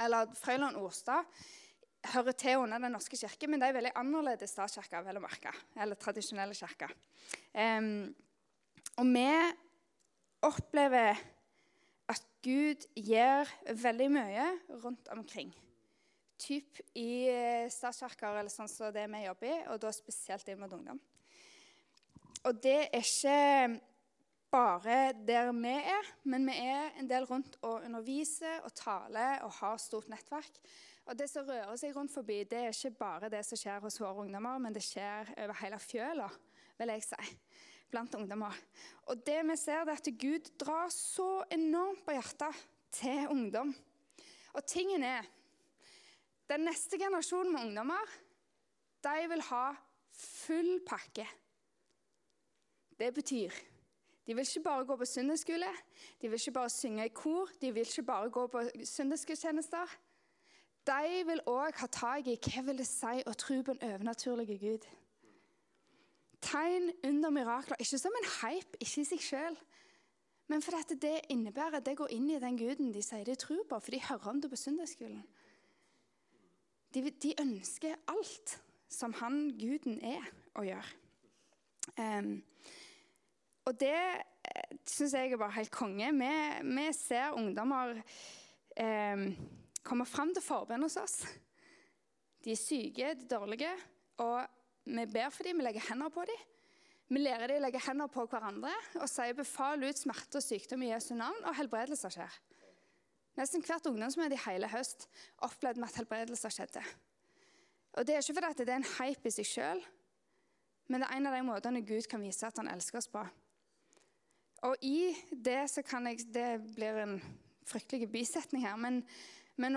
eller Frøyland Orstad, hører til under Den norske kirke, men det er veldig annerledes statskirke, vel å merke. Eller tradisjonelle kirke. Um, og vi opplever at Gud gjør veldig mye rundt omkring. Typ i eh, statskirker eller sånn som det vi jobber i, og da spesielt inn mot ungdom. Og det er ikke bare der vi er, men vi er en del rundt og underviser og taler og har stort nettverk. Og Det som rører seg rundt forbi, det er ikke bare det som skjer hos våre ungdommer, men det skjer over hele fjøla, vil jeg si, blant ungdommer. Og det vi ser, er at Gud drar så enormt på hjertet til ungdom. Og tingen er Den neste generasjonen med ungdommer, de vil ha full pakke. Det betyr de vil ikke bare gå på søndagsskole, de vil ikke bare synge i kor, de vil ikke bare gå på søndagsgudstjenester. De vil òg ha tak i hva vil det si å tro på en overnaturlig Gud. Tegn under mirakler, ikke som en hype, ikke i seg sjøl, men fordi det innebærer at det går inn i den guden de sier de tror på, for de hører om det på søndagsskolen. De, de, ønsker alt som han guden er, å gjøre. Um, og det eh, syns jeg er bare helt konge. Vi, vi ser ungdommer eh, komme fram til forbønn hos oss. De er syke, de er dårlige, og vi ber for dem, vi legger hender på dem. Vi lærer dem å legge hender på hverandre og sier befal ut smerte og sykdom i Jesu navn, og helbredelser skjer. Nesten hvert ungdomsmøte i hele høst opplevde vi at helbredelser skjedde. Og Det er ikke fordi det er en hype i seg sjøl, men det er en av de måtene Gud kan vise at han elsker oss på. Og i det så kan jeg Det blir en fryktelig bisetning her. Men, men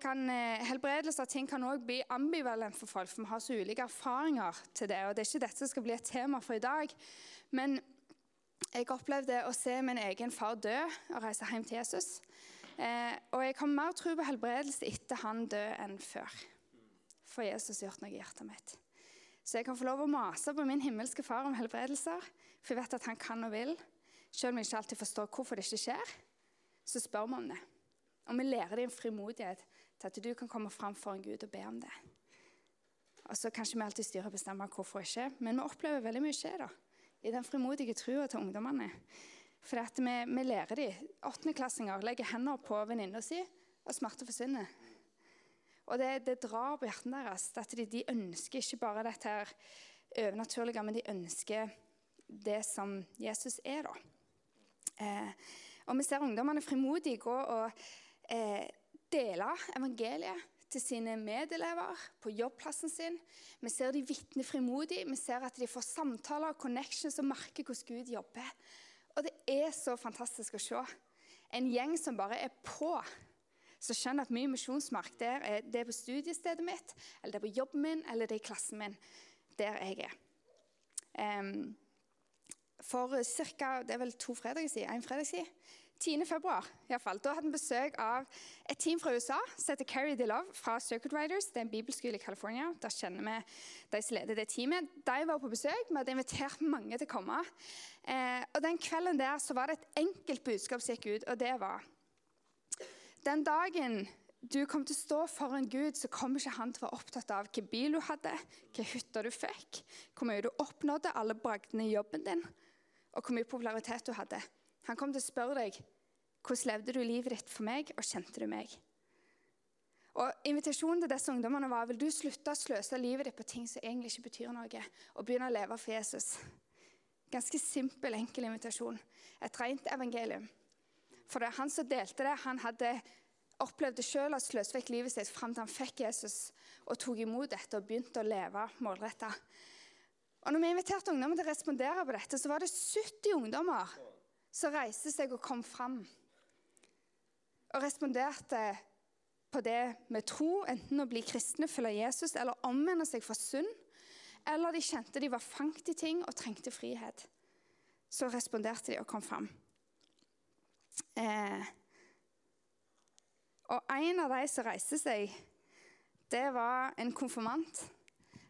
kan, eh, helbredelse av ting kan òg bli ambivalent for folk, for vi har så ulike erfaringer til det. og Det er ikke dette som skal bli et tema for i dag. Men jeg opplevde å se min egen far dø og reise hjem til Jesus. Eh, og jeg har mer tro på helbredelse etter han død enn før. For Jesus har gjort noe i hjertet mitt. Så jeg kan få lov å mase på min himmelske far om helbredelser, for jeg vet at han kan og vil. Selv om jeg ikke alltid forstår hvorfor det ikke skjer, så spør vi om det. Og vi lærer en frimodighet til at du kan komme fram for en Gud og be om det. Og så kanskje vi alltid styrer og bestemmer hvorfor ikke, men vi opplever veldig mye skje da, i den frimodige trua til ungdommene. For at vi, vi lærer dem. Åttendeklassinger legger hender på venninna si, og smerter forsvinner. Og det, det drar på hjertene deres. at de, de, ønsker ikke bare dette her overnaturlige, men de ønsker det som Jesus er. da. Eh, og vi ser ungdommene frimodig gå og eh, dele evangeliet til sine medelever på jobbplassen sin. Vi ser de vitner frimodig. Vi ser at de får samtaler og connections og merker hvordan Gud jobber. Og det er så fantastisk å se. En gjeng som bare er på så skjønner at mye misjonsmark der er, det er på studiestedet mitt, eller det er på jobben min, eller det er i klassen min. Der jeg er. Um, for ca. det er vel to fredager siden, en fredag siden, 10. februar, i hvert fall, da hadde vi besøk av et team fra USA som heter Carrie DeLove fra Circuit Riders. Det er en bibelskole i California. Der kjenner vi de som leder det teamet. De var på besøk. Vi hadde invitert mange til å komme. Eh, og Den kvelden der så var det et enkelt budskap som gikk ut, og det var den dagen du kom til å stå foran Gud, så kommer ikke han til å være opptatt av hvilken bil du hadde, hvilken hytte du fikk, hvor mye du oppnådde, alle bragdene i jobben din, og hvor mye popularitet du hadde. Han kom til å spørre deg hvordan levde du livet ditt for meg, og kjente du meg? Og Invitasjonen til disse ungdommene var vil du slutte å sløse livet ditt på ting som egentlig ikke betyr noe, og begynne å leve for Jesus. Ganske simpel, enkel invitasjon. Et rent evangelium. For det er han som delte det. Han hadde opplevd det sjøl og sløst vekk livet sitt fram til han fikk Jesus og tok imot dette og begynte å leve målretta. Og når vi inviterte ungdommer til å respondere på dette, så var det 70 ungdommer som reiste seg og kom fram. Og responderte på det med tro, enten å bli kristne, følge Jesus eller omvende seg fra synd, eller de kjente de var fanget i ting og trengte frihet. Så responderte de og kom fram. Eh, og en av de som reiste seg, det var en konfirmant.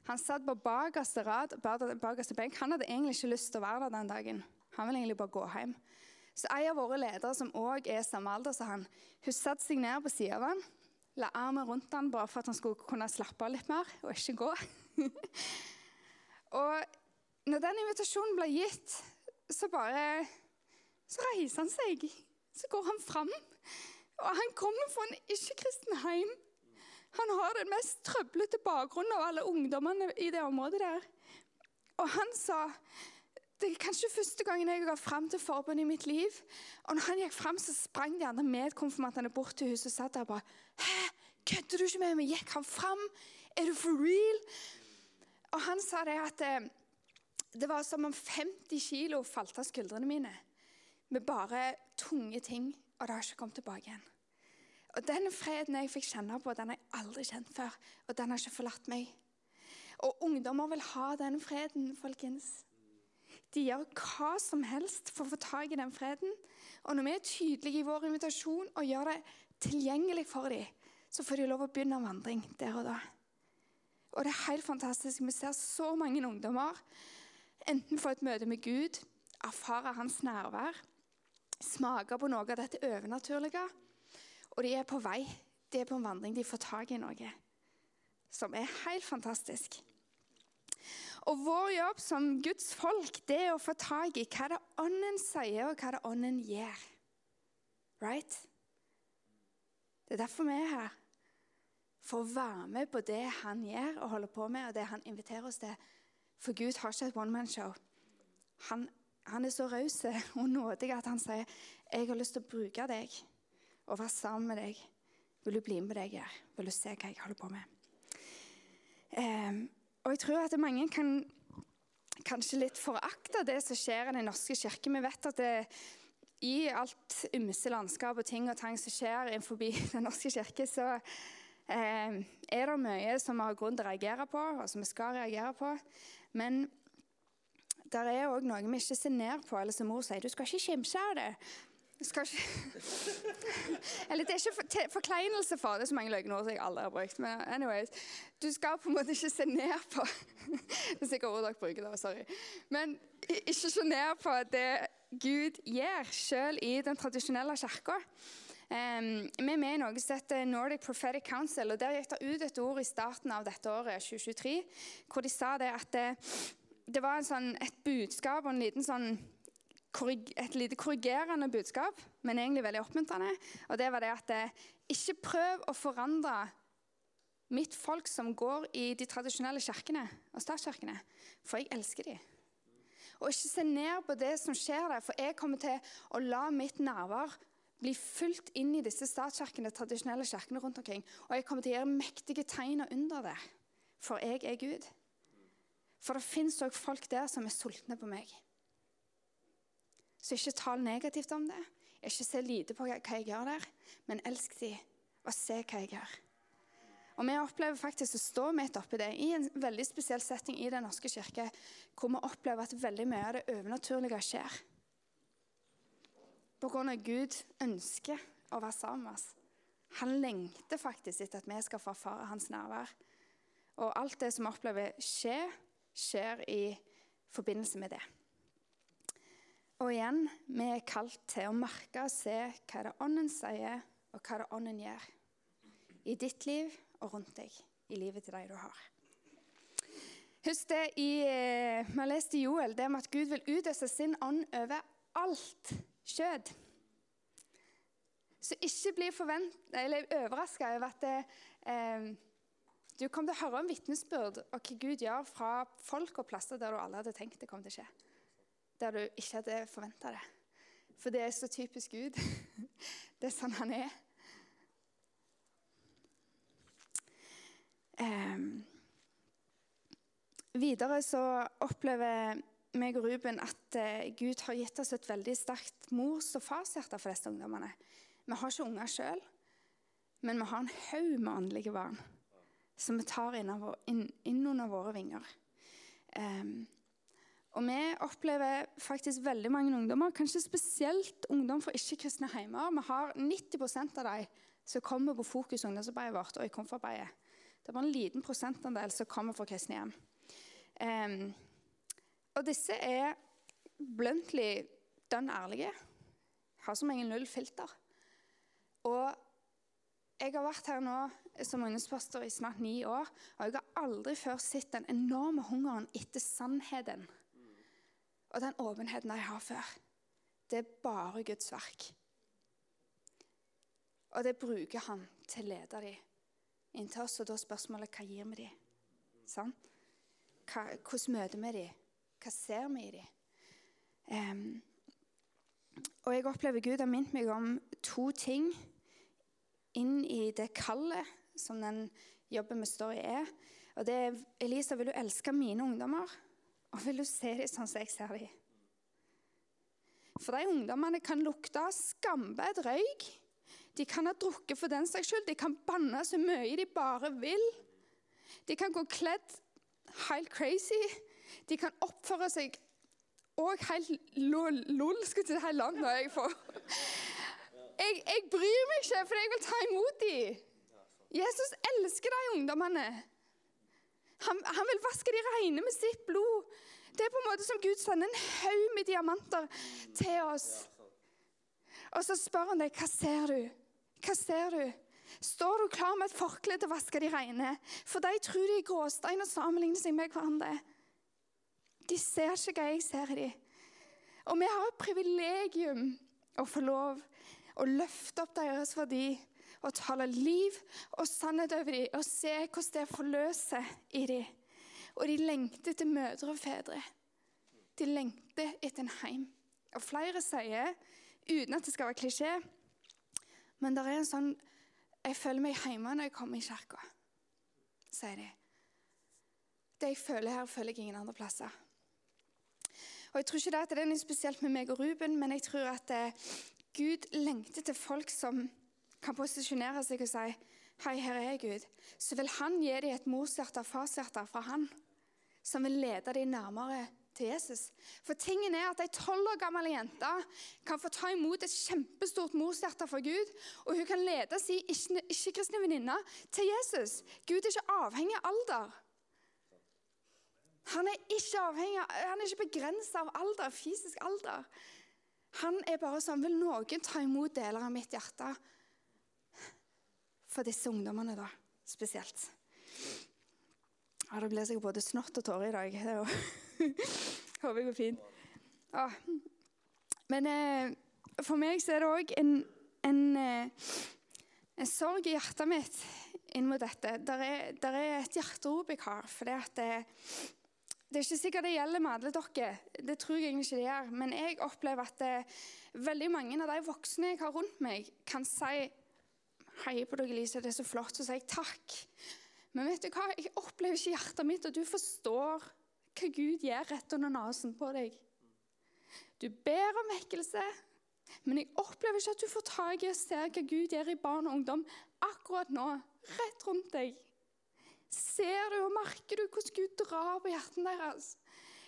Han satt på bakerste rad, bakerste benk. Han hadde egentlig ikke lyst til å være der den dagen. Han ville egentlig bare gå hjem. Så En av våre ledere som òg er samme alder som han, hun satte seg ned på siden av han, la armen rundt han bare for at han skulle kunne slappe av litt mer og ikke gå. og når den invitasjonen ble gitt, så bare Så reiser han seg. Så går han fram. Og han kommer fra en ikke-kristen heim. Han har den mest trøblete bakgrunnen av alle ungdommene i det området der. Og han sa det er kanskje første gangen jeg går fram til forbundet i mitt liv. Og når han gikk fram, så sprang de andre medkonfirmantene bort til huset og satt der og bare Hæ, kødder du ikke med meg? Gikk han fram? Er du for real? Og han sa det at eh, det var som om 50 kilo falt av skuldrene mine. Med bare tunge ting. Og det har ikke kommet tilbake igjen. Og Den freden jeg fikk kjenne på, den har jeg aldri kjent før. Og den har ikke forlatt meg. Og ungdommer vil ha den freden, folkens. De gjør hva som helst for å få tak i den freden. Og når vi er tydelige i vår invitasjon og gjør det tilgjengelig for dem, så får de lov å begynne en vandring der og da. Og det er helt fantastisk. Vi ser så mange ungdommer enten få et møte med Gud, erfare hans nærvær, smake på noe av dette overnaturlige, og de er på vei. De er på en vandring. De får tak i noe som er helt fantastisk. Og Vår jobb som Guds folk det er å få tak i hva det Ånden sier, og hva det Ånden gjør. Right? Det er derfor vi er her. For å være med på det han gjør og holder på med, og det han inviterer oss til. For Gud har ikke et one man show. Han, han er så raus og nådig at han sier, 'Jeg har lyst til å bruke deg og være sammen med deg.' 'Vil du bli med deg her? Vil du se hva jeg holder på med?' Um, og jeg tror at mange kan kanskje litt forakte det som skjer i Den norske kirke. Vi vet at det, i alt ymse landskap og ting og tang som skjer innenfor Den norske kirke, så eh, er det mye som vi har grunn til å reagere på, og som vi skal reagere på. Men det er òg noe vi ikke ser ned på, eller som mor sier, du skal ikke kimse av det. Eller det er ikke forkleinelse for det, er så mange løgnord som jeg aldri har brukt. Men anyways, du skal på en måte ikke se ned på Det er sikkert ord dere bruker, da, sorry. Men ikke se ned på det Gud gjør, selv i den tradisjonelle kirka. Um, vi er med i noe som heter Nordic Prophetic Council. og Der gikk det ut et ord i starten av dette året, 2023, hvor de sa det at det, det var sånn, et budskap og en liten sånn et lite korrigerende budskap, men egentlig veldig oppmuntrende. Og det var det at eh, ikke prøv å forandre mitt folk som går i de tradisjonelle kirkene og statskirkene, for jeg elsker dem. Og ikke se ned på det som skjer der, for jeg kommer til å la mitt nærvær bli fulgt inn i disse statskirkene, tradisjonelle kirkene rundt omkring. Og jeg kommer til å gjøre mektige tegn og under det, for jeg er Gud. For det fins òg folk der som er sultne på meg. Så ikke tal negativt om det. Ikke se lite på hva jeg gjør der, men elsk de og se hva jeg gjør. Og Vi opplever faktisk å stå midt oppi det i en veldig spesiell setting i Den norske kirke, hvor vi opplever at veldig mye av det overnaturlige skjer. På grunn av Gud ønsker å være sammen med oss. Han lengter faktisk etter at vi skal få erfare hans nærvær. Og alt det som vi opplever skje, skjer i forbindelse med det. Og igjen, vi er kalt til å merke og se hva det Ånden sier, og hva det Ånden gjør. I ditt liv og rundt deg, i livet til deg du har. Husk det i, eh, Vi har lest i Joel det med at Gud vil utøse sin ånd over alt kjød. Så ikke bli overraska over at det, eh, du kommer til å høre om vitnesbyrd og hva Gud gjør fra folk og plasser der du alle hadde tenkt det kom til å skje der du ikke hadde forventa det. For det er så typisk Gud. Det er sånn han er. Um, videre så opplever meg og Ruben at uh, Gud har gitt oss et veldig sterkt mors- og farshjerte for disse ungdommene. Vi har ikke unger sjøl, men vi har en haug med åndelige barn som vi tar inn, inn, inn under våre vinger. Um, og vi opplever faktisk veldig mange ungdommer, kanskje spesielt ungdom fra ikke-kristne heimer. Vi har 90% av dem som kommer på Fokus ungdomsarbeidet vårt og i Komfortarbeidet. Det er bare en liten prosentandel som kommer fra kristne hjem. Um, og disse er bluntly dønn ærlige. har som regel null filter. Og jeg har vært her nå som ungdomspastor i snart ni år, og jeg har aldri før sett den enorme hungeren etter sannheten og den åpenheten jeg har før. Det er bare Guds verk. Og det bruker han til å lede dem inn til oss. Og da er spørsmålet hva gir vi dem? Sånn? Hva, hvordan møter vi dem? Hva ser vi i dem? Um, og jeg opplever Gud har minnet meg om to ting inn i det kallet som den jobben vi står i, er. Og det er Elisa, vil du elske mine ungdommer? Og vil du se dem sånn som jeg ser dem? For de ungdommene kan lukte skambedd røyk. De kan ha drukket for den saks skyld. De kan banne så mye de bare vil. De kan gå kledd helt crazy. De kan oppføre seg òg helt lol, skal til helt langt når jeg får jeg, jeg, bryr meg ikke, for jeg vil ta imot dem. Jesus elsker de ungdommene. Han, han vil vaske de reine med sitt blod. Det er på en måte som Gud sender en haug med diamanter til oss. Og så spør han deg hva ser du? Hva ser du? Står du klar med et forkle til å vaske de reine? For de tror de er gråstein og sammenligner seg med hverandre. De ser ikke hva jeg ser i dem. Og vi har et privilegium å få lov å løfte opp deres verdi og tale liv og sannhet over dem og se hvordan det forløser i dem. Og de lengter etter mødre og fedre. De lengter etter en heim. Og flere sier, uten at det skal være klisjé, men det er en sånn Jeg føler meg hjemme når jeg kommer i kirka, sier de. Det jeg føler her, føler jeg ingen andre plasser. Og Jeg tror ikke det at det er noe spesielt med meg og Ruben, men jeg tror at eh, Gud lengter til folk som kan posisjonere seg og si Hei, her er jeg, Gud. Så vil han gi dem et morshjerte og farshjerte fra han, som vil lede dem nærmere til Jesus. For tingen er at Ei tolv år gammel jente kan få ta imot et kjempestort morshjerte fra Gud, og hun kan lede sin ikke-kristne venninne til Jesus. Gud er ikke avhengig av alder. Han er ikke avhengig, ikke begrensa av alder, fysisk alder. Han er bare sånn Vil noen ta imot deler av mitt hjerte? For disse ungdommene, da, spesielt. Ja, Det blir sikkert både snott og tårer i dag. Det håper jeg går fint. Ja. Men eh, for meg så er det òg en, en, eh, en, sorg i hjertet mitt inn mot dette. Der er, der er et hjerterop jeg har. For det det, eh, er ikke sikkert det gjelder med alle dere. Det tror jeg egentlig ikke det gjør. Men jeg opplever at det, veldig mange av de voksne jeg har rundt meg, kan si Hei på dere, Lise. det er så flott. Så sier jeg takk. Men vet du hva? jeg opplever ikke hjertet mitt at du forstår hva Gud gjør rett under nesen på deg. Du ber om vekkelse, men jeg opplever ikke at du får tak i og ser hva Gud gjør i barn og ungdom akkurat nå, rett rundt deg. Ser du og merker du hvordan Gud drar på hjertene deres?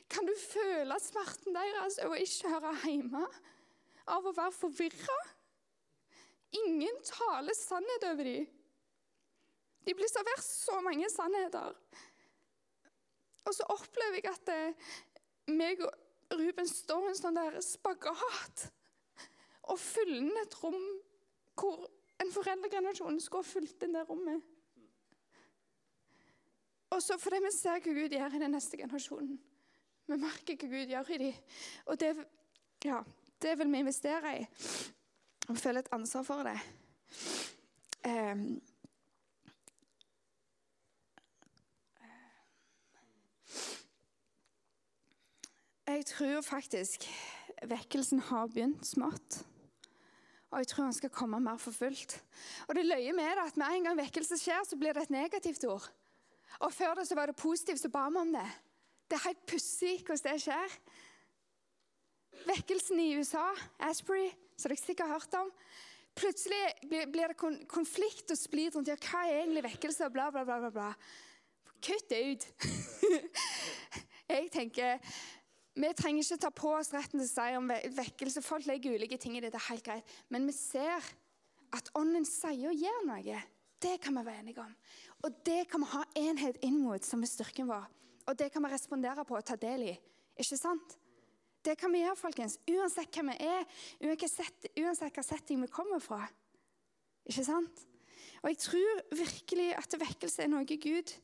Kan du føle smerten deres over ikke høre hjemme? Av å være forvirra? Ingen taler sannhet over dem. De blir servert så mange sannheter. Og så opplever jeg at eh, meg og Ruben står i en sånn der spagat og fyller et rom hvor en foreldregenerasjon skulle ha fulgt inn det rommet. Og så fordi vi ser hva Gud gjør i den neste generasjonen. Vi merker hva Gud gjør i dem. Og det, ja, det vil vi investere i. Og føle et ansvar for det. Um, jeg tror faktisk vekkelsen har begynt smått. Og jeg tror han skal komme mer for fullt. Og det løye med det at med en gang vekkelse skjer, så blir det et negativt ord. Og før det så var det positivt, så ba vi om det. Det er helt pussig hvordan det skjer. Vekkelsen i USA, Asbury, som dere sikkert har hørt om. Plutselig blir det konflikt og splid rundt ja, hva er egentlig vekkelse. Bla, bla, bla, bla. Kutt det ut. Jeg tenker, Vi trenger ikke ta på oss retten til si om vekkelse. Folk legger ulike ting i det. det er helt greit. Men vi ser at Ånden sier og gjør noe. Det kan vi være enige om. Og det kan vi ha enhet inn mot som er styrken vår. Og det kan vi respondere på og ta del i. Ikke sant? Det kan vi gjøre, folkens. Uansett hvem vi er, uansett hva setting vi kommer fra. Ikke sant? Og jeg tror virkelig at vekkelse er noe Gud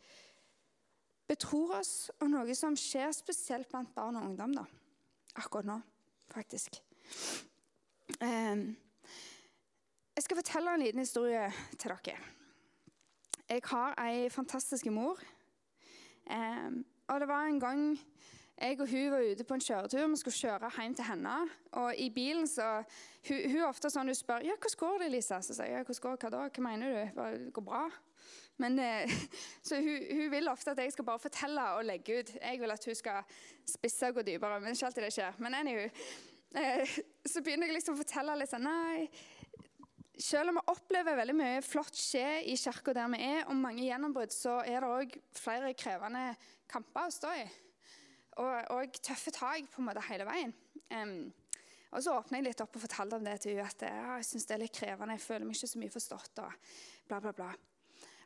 betror oss, og noe som skjer spesielt blant barn og ungdom da. akkurat nå, faktisk. Um, jeg skal fortelle en liten historie til dere. Jeg har ei fantastisk mor. Um, og det var en gang jeg og hun var ute på en kjøretur. Vi skulle kjøre hjem til henne. Og i bilen så Hun, hun ofte sånn hun spør ja, 'Hvordan går det, Lisa?' Så sier jeg 'Hvordan går hva da? Hva mener du?' Det går bra. Men, eh, så hun, hun, vil ofte at jeg skal bare fortelle og legge ut. Jeg vil at hun skal spisse og gå dypere. Men ikke alltid det skjer. Men anywho, eh, så begynner jeg liksom å fortelle litt sånn Nei, selv om vi opplever veldig mye flott skje i kirka der vi er, og mange gjennombrudd, så er det òg flere krevende kamper å stå i og, og tøffe tak på en måte hele veien. Um, og Så åpna jeg litt opp og fortalte om det til henne. At ja, jeg synes det er litt krevende, jeg føler meg ikke så mye forstått. og bla, bla, bla.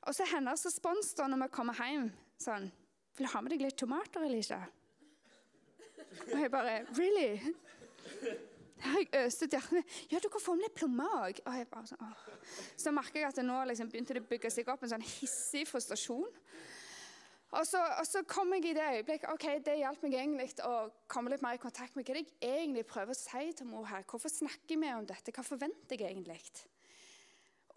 Og så hennes respons da når vi kommer hjem sånn 'Vil du ha med deg litt tomater, Elisha?' Og jeg bare 'Really?' Jeg øste ut hjertet Ja, du kan få med litt plommer òg. Sånn, så merker jeg at det nå liksom begynte det å bygge seg opp en sånn hissig frustrasjon. Og så, og så, kom jeg i det øyeblikket ok, Det hjalp meg egentlig å komme litt mer i kontakt med hva jeg egentlig prøver å si til mor her. Hvorfor snakker vi om dette? Hva forventer jeg egentlig?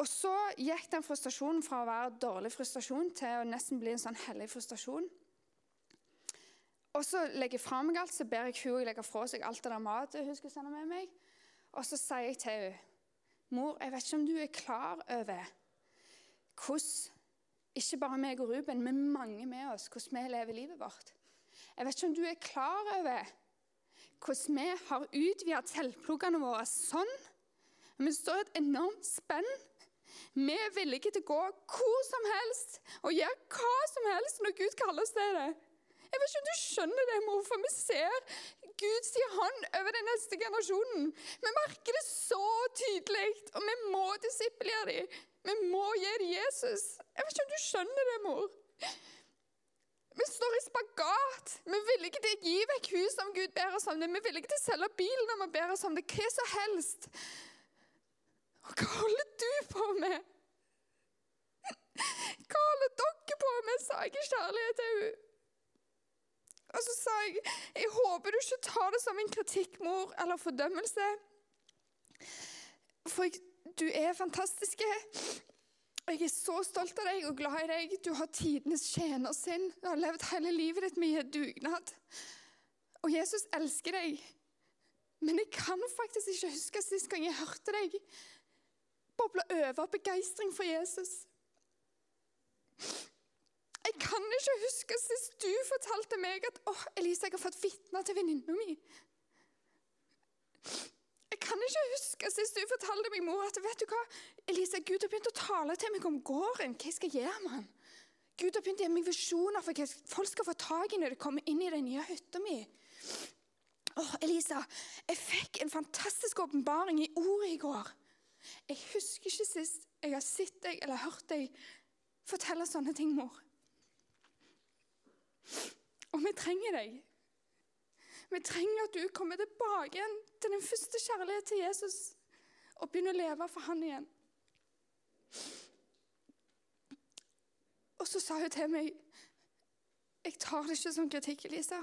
Og så gikk den frustrasjonen fra å være dårlig frustrasjon til å nesten bli en sånn hellig frustrasjon. Og så legger jeg fra meg alt, så ber jeg henne legge fra seg alt det der matet hun skulle sende med meg. Og så sier jeg til henne Mor, jeg vet ikke om du er klar over hvordan ikke bare meg og Ruben, men mange med oss, hvordan vi lever livet vårt. Jeg vet ikke om du er klar over hvordan vi har utvidet teltpluggene våre sånn. Men det står et enormt spenn. Vi er villige til å gå hvor som helst og gjøre hva som helst når Gud kaller oss til det. Jeg vet ikke om du skjønner det, mor, for vi ser Guds hånd over den neste generasjonen. Vi merker det så tydelig, og vi må disiplere dem. Vi må gi dem Jesus. Jeg vet ikke om du skjønner det, mor. Vi står i spagat. Vi er villige til å gi vekk hus om Gud ber oss om det. Vi er villige til å selge bilen om Han ber oss om det. Hva som helst. Og hva holder du på med? Hva holder dere på med, sa jeg i kjærlighet til henne. Og så sa jeg jeg håper du ikke tar det som en kritikk, mor, eller fordømmelse. For jeg du er fantastisk. Jeg er så stolt av deg og glad i deg. Du har tidenes tjener sin. Du har levd hele livet ditt med dugnad. Og Jesus elsker deg. Men jeg kan faktisk ikke huske sist gang jeg hørte deg boble over av begeistring for Jesus. Jeg kan ikke huske sist du fortalte meg at å, Elise, jeg har fått vitne til venninna mi. Jeg kan ikke huske sist du fortalte meg, mor, at vet du hva, Elise, Gud har begynt å tale til meg om gården. Hva jeg skal gjøre med den? Gud har begynt å gi meg visjoner for hva folk skal få tak i når de kommer inn i den nye hytta mi. Åh, Elisa, jeg fikk en fantastisk åpenbaring i ordet i går. Jeg husker ikke sist jeg har sett deg eller hørt deg fortelle sånne ting, mor. Og vi trenger deg. Vi trenger at du kommer tilbake igjen til den første kjærlighet til Jesus og begynner å leve for han igjen. Og så sa hun til meg Jeg tar det ikke som kritikk, Elisa.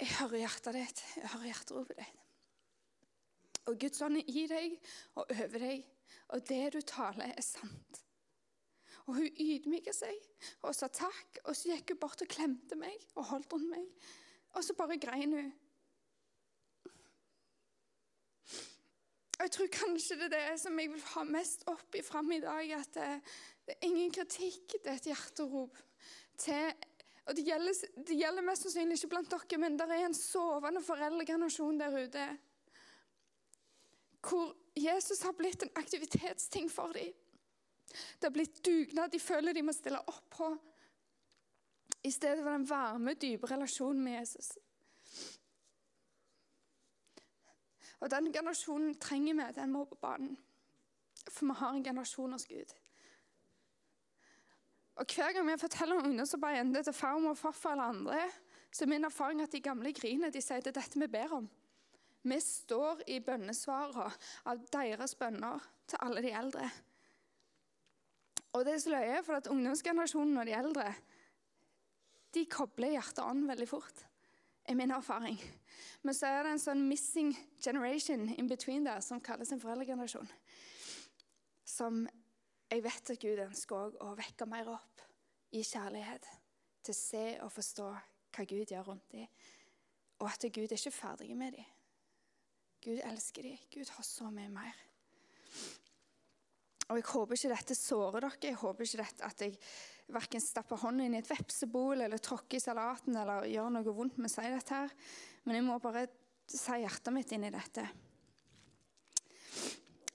Jeg hører hjertet ditt. Jeg hører hjerteropet ditt. Og Guds ånd er i deg og over deg, og det du taler, er sant. Og hun ydmyket seg og sa takk, og så gikk hun bort og klemte meg og holdt rundt meg. Og så bare grein hun. Og Jeg tror kanskje det er det som jeg vil ha mest opp i fram i dag. At det, det, er ingen kritikk, det er et hjerterop. Til, og det gjelder, det gjelder, mest sannsynlig ikke blant dere, men det er en sovende foreldregenerasjon der ute. Hvor Jesus har blitt en aktivitetsting for dem. Det har blitt dugnad de føler de må stille opp på i stedet for den varme, dype relasjonen med Jesus. Og Den generasjonen trenger vi. Den må på banen. For vi har en generasjon hos Gud. Og Hver gang vi forteller om ungdomsarbeid, enten det til farmor, farfar eller andre, Så er min erfaring er at de gamle griner. De sier det er dette vi ber om. Vi står i bønnesvarene av deres bønner til alle de eldre. Og det er så løye, for at ungdomsgenerasjonen og de eldre de kobler hjerte og veldig fort, er min erfaring. Men så er det en sånn missing generation in between der som kalles en foreldregenerasjon. Som jeg vet at Gud ønsker å vekke mer opp i kjærlighet. Til å se og forstå hva Gud gjør rundt dem. Og at Gud er ikke ferdig med dem. Gud elsker dem. Gud har så mye mer. Og Jeg håper ikke dette sårer dere. Jeg håper ikke dette at jeg verken stapper hånden inn i et vepsebol eller tråkker i salaten eller gjør noe vondt med å si dette. her. Men jeg må bare si hjertet mitt inn i dette.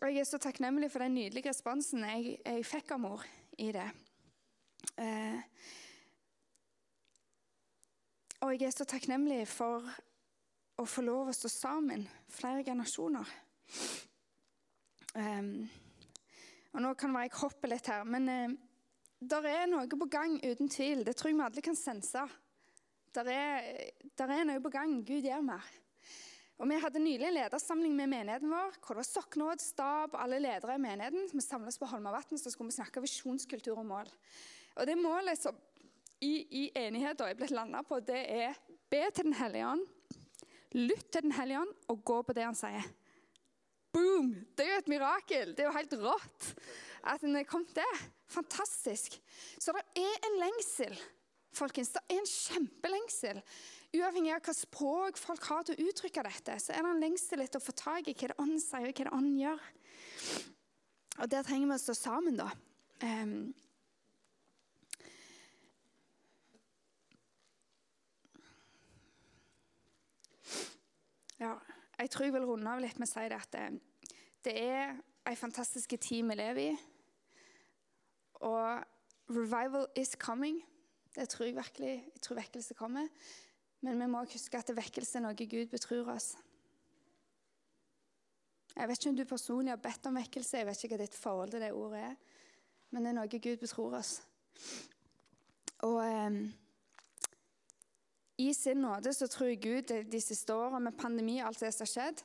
Og Jeg er så takknemlig for den nydelige responsen jeg, jeg fikk av mor i det. Eh, og jeg er så takknemlig for å få lov å stå sammen flere generasjoner. Um, og Nå kan være jeg hopper litt her, men uh, der er noe på gang, uten tvil. Det tror jeg vi alle kan sense. Der er, der er noe på gang. Gud gjør mer. Og Vi hadde nylig en ledersamling med menigheten vår. hvor det var Soknåd, stab og alle ledere i menigheten. Vi samles på Holmavatn, så skulle vi snakke visjonskultur og mål. Og Det målet som i, i enighet er blitt landa på, det er be til Den hellige ånd, lytt til Den hellige ånd og gå på det han sier. Boom! Det er jo et mirakel. Det er jo helt rått at en er kommet der. Fantastisk. Så det er en lengsel, folkens. Det er en kjempelengsel. Uavhengig av hva språk folk har til å uttrykke dette, så er det en lengsel etter å få tak i hva det ånden sier, og hva det ånden gjør. Og der trenger vi å stå sammen, da. Um, ja. Jeg tror jeg vil runde av litt med å si det at det, det er en fantastisk tid vi lever i. Og revival is coming. Det tror jeg virkelig. Jeg tror vekkelse kommer. Men vi må huske at vekkelse er noe Gud betror oss. Jeg vet ikke om du personlig har bedt om vekkelse, jeg vet ikke hva ditt forhold til det ordet er. Men det er noe Gud betror oss. Og... Um, i sin nåde så tror jeg Gud de siste årene med pandemi og alt det som har skjedd,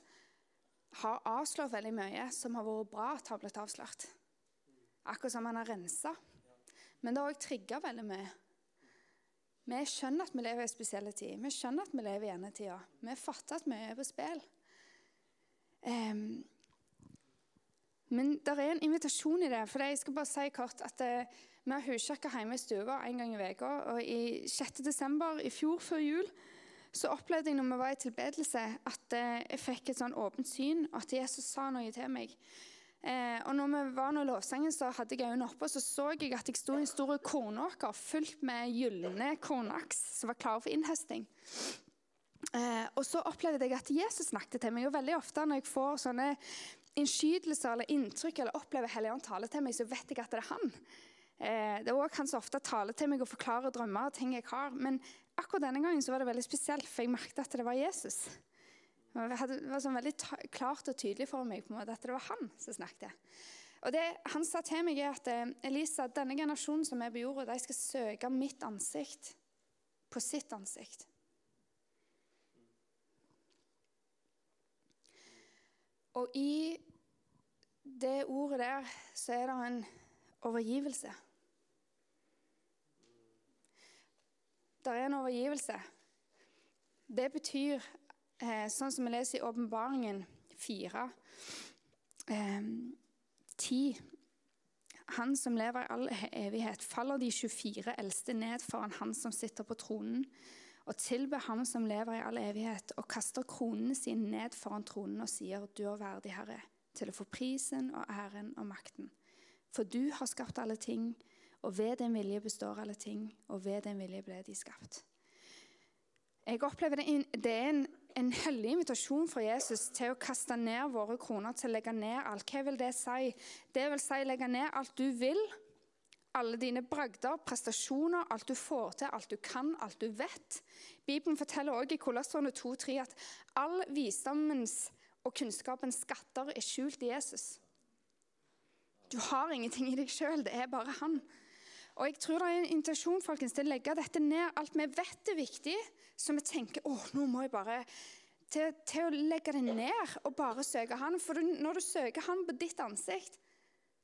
har avslørt veldig mye som har vært bra at har blitt avslørt. Akkurat som han har rensa. Men det har òg trigga veldig mye. Vi skjønner at vi lever i en spesiell tid. Vi skjønner at vi lever i endetida. Vi fatter at mye er på spill. Um, men det er en invitasjon i det. for Jeg skal bare si kort at det, eh, vi har huskirke hjemme i stua en gang i uka. Og i 6. desember i fjor, før jul, så opplevde jeg når vi var i tilbedelse, at eh, jeg fikk et sånn åpent syn, og at Jesus sa noe til meg. Eh, og når vi var nå lovsangen, så hadde jeg øynene oppe, og så så jeg at jeg sto i en stor kornåker fylt med gylne kornaks som var klare for innhøsting. Eh, og så opplevde jeg at Jesus snakket til meg. Og veldig ofte når jeg får sånne innskytelser eller inntrykk eller opplever Helligånd tale til meg, så vet jeg at det er han. Eh, det er også han som ofte taler til meg og forklarer drømmer og ting jeg har. Men akkurat denne gangen så var det veldig spesielt, for jeg merket at det var Jesus. Det var sånn veldig klart og tydelig for meg på en måte at det var han som snakket. Og det Han sa til meg er at eh, Elisa, denne generasjonen som er på jorda, de skal søke mitt ansikt på sitt ansikt. Og i det ordet der så er det en overgivelse. Det er en overgivelse. Det betyr, eh, sånn som vi leser i Åpenbaringen 4, eh, 10 Han som lever i all evighet, faller de 24 eldste ned foran Han som sitter på tronen, og tilber Ham som lever i all evighet, og kaster kronene sine ned foran tronen og sier, Du er verdig, Herre, til å få prisen og æren og makten. For du har skapt alle ting, og ved din vilje består alle ting, og ved din vilje ble de skapt. Jeg opplever Det, det er en, en hellig invitasjon fra Jesus til å kaste ned våre kroner, til å legge ned alt. Hva vil det si? Det vil si legge ned alt du vil. Alle dine bragder, prestasjoner, alt du får til, alt du kan, alt du vet. Bibelen forteller også i Kolosserne 2,3 at all visdommens og kunnskapens skatter er skjult i Jesus. Du har ingenting i deg sjøl, det er bare han. Og jeg tror det er en invitasjon folkens, til å legge dette ned. Alt vi vet er viktig, så vi tenker å, nå må jeg bare til, til, å legge det ned og bare søke Han. For du, når du søker Han på ditt ansikt,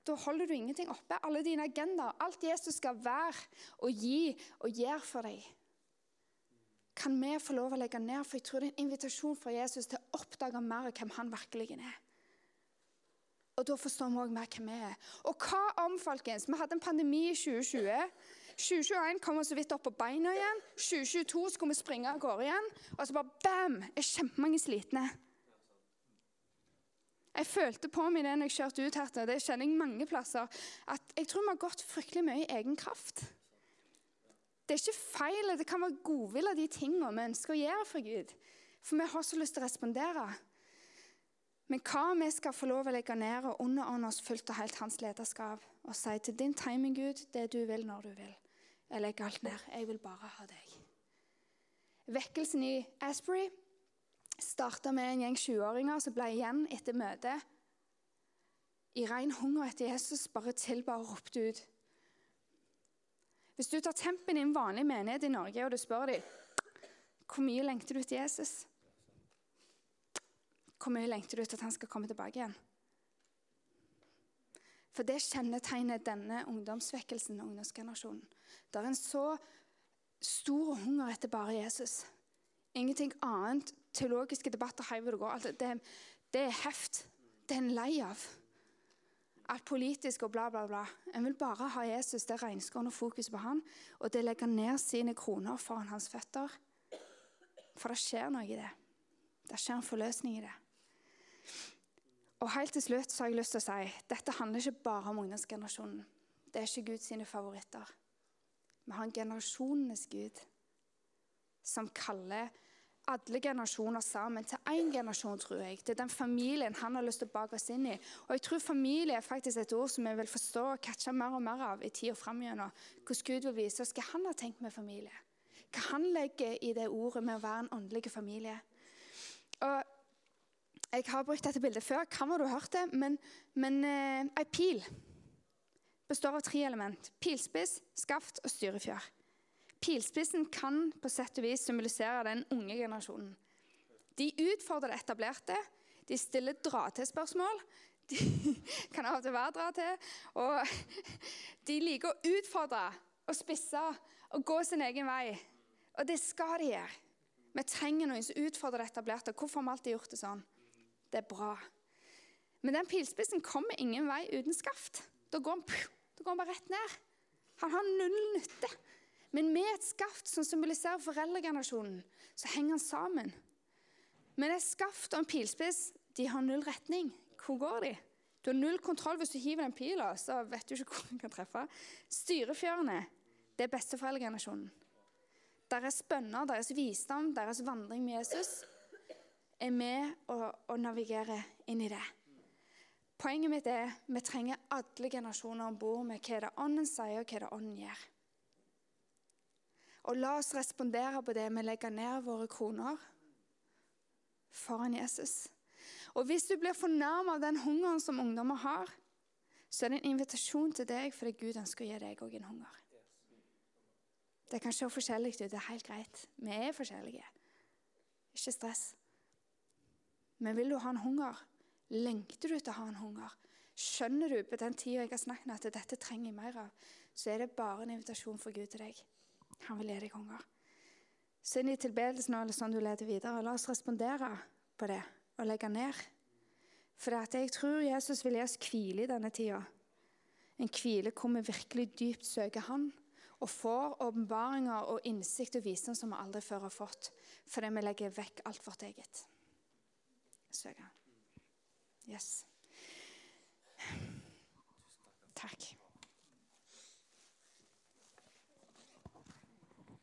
da holder du ingenting oppe. Alle dine agendaer, alt Jesus skal være og gi og gjøre for deg, kan vi få lov å legge ned. For jeg tror det er en invitasjon fra Jesus til å oppdage mer hvem han virkelig er. Og da forstår vi òg mer hvem vi er. Og hva om, folkens? Vi hadde en pandemi i 2020. 2021 kom vi så vidt opp på beina igjen. 2022 skulle vi springe av gårde igjen. Og så bare bam! er kjempemange slitne. Jeg følte på meg det når jeg kjørte ut her, det kjenner jeg mange plasser, at jeg tror vi har gått fryktelig mye i egen kraft. Det er ikke feil, det kan være godvilje de tingene vi ønsker å gjøre for Gud. For vi har så lyst til å respondere. Men hva vi skal få lov å legge ned og underordne oss fullt og helt hans lederskap og si til din timing, Gud, det du vil når du vil. Jeg legger alt ned. Jeg vil bare ha deg. Vekkelsen i Asbury starta med en gjeng 20-åringer som ble igjen etter møtet. I ren hunger etter Jesus bare tilba og ropte ut. Hvis du tar tempen i en vanlig menighet i Norge og du spør dem hvor mye lengter du til Jesus, hvor mye lengter du til at han skal komme tilbake igjen? For det kjennetegner denne ungdomsvekkelsen ungdomsgenerasjonen. Det er en så stor hunger etter bare Jesus. Ingenting annet. Teologiske debatter heiver du går. Det, det er heft. Det er en lei av. Alt politisk og bla, bla, bla. En vil bare ha Jesus, det regnskårende fokus på han, og det legger ned sine kroner foran hans føtter. For det skjer noe i det. Det skjer en forløsning i det. Og helt til slutt så har jeg lyst til å si dette handler ikke bare om ungdomsgenerasjonen. Det er ikke Guds favoritter. Vi har en generasjonenes Gud som kaller alle generasjoner sammen til én generasjon, tror jeg. Er den familien han har lyst til å bake oss inn i. Og jeg tror familie er faktisk et ord som vi vil forstå og catche mer og mer av i tida framover. Hvordan Gud vil vise oss hva han har tenkt med familie. Hva han legger i det ordet med å være en åndelig familie. Og jeg har brukt dette bildet før, Hva må du har hørt det, men, men eh, ei pil består av tre element. Pilspiss, skaft og styrefjør. Pilspissen kan på sett og vis symbolisere den unge generasjonen. De utfordrer det etablerte. De stiller dra-til-spørsmål. De kan av og til være dra til. Og de liker å utfordre og spisse og gå sin egen vei. Og det skal de gjøre. Vi trenger noen som utfordrer det etablerte. Hvorfor har vi alltid gjort det sånn? Det er bra. Men den pilspissen kommer ingen vei uten skaft. Da går han, da går han bare rett ned. Han har null nytte. Men med et skaft som symboliserer foreldregenerasjonen, så henger han sammen. Men et skaft og en pilspiss de har null retning. Hvor går de? Du har null kontroll hvis du hiver den pila, så vet du ikke hvor den kan treffe. Styrefjørene, det er besteforeldregenerasjonen. Deres bønner, deres visdom, deres vandring med Jesus er med og, og navigerer inn i det. Poenget mitt er vi trenger alle generasjoner om bord med hva det ånden sier, og hva det ånden gjør. Og la oss respondere på det med å legge ned våre kroner foran Jesus. Og hvis du blir fornærmet av den hungeren som ungdommer har, så er det en invitasjon til deg fordi Gud ønsker å gi deg òg en hunger. Det kan se forskjellig ut. Det er helt greit. Vi er forskjellige. Ikke stress. Men vil du ha en hunger? Lengter du til å ha en hunger? Skjønner du på den tida jeg har snakket at dette trenger jeg mer av, så er det bare en invitasjon for Gud til deg. Han vil gi deg hunger. Så inn i tilbedelsen eller sånn du leder videre, la oss respondere på det og legge ned. For jeg tror Jesus vil gi oss hvile i denne tida. En hvile hvor vi virkelig dypt søker Han og får åpenbaringer og innsikt og visdom som vi aldri før har fått, fordi vi legger vekk alt vårt eget søke. Yes. Takk.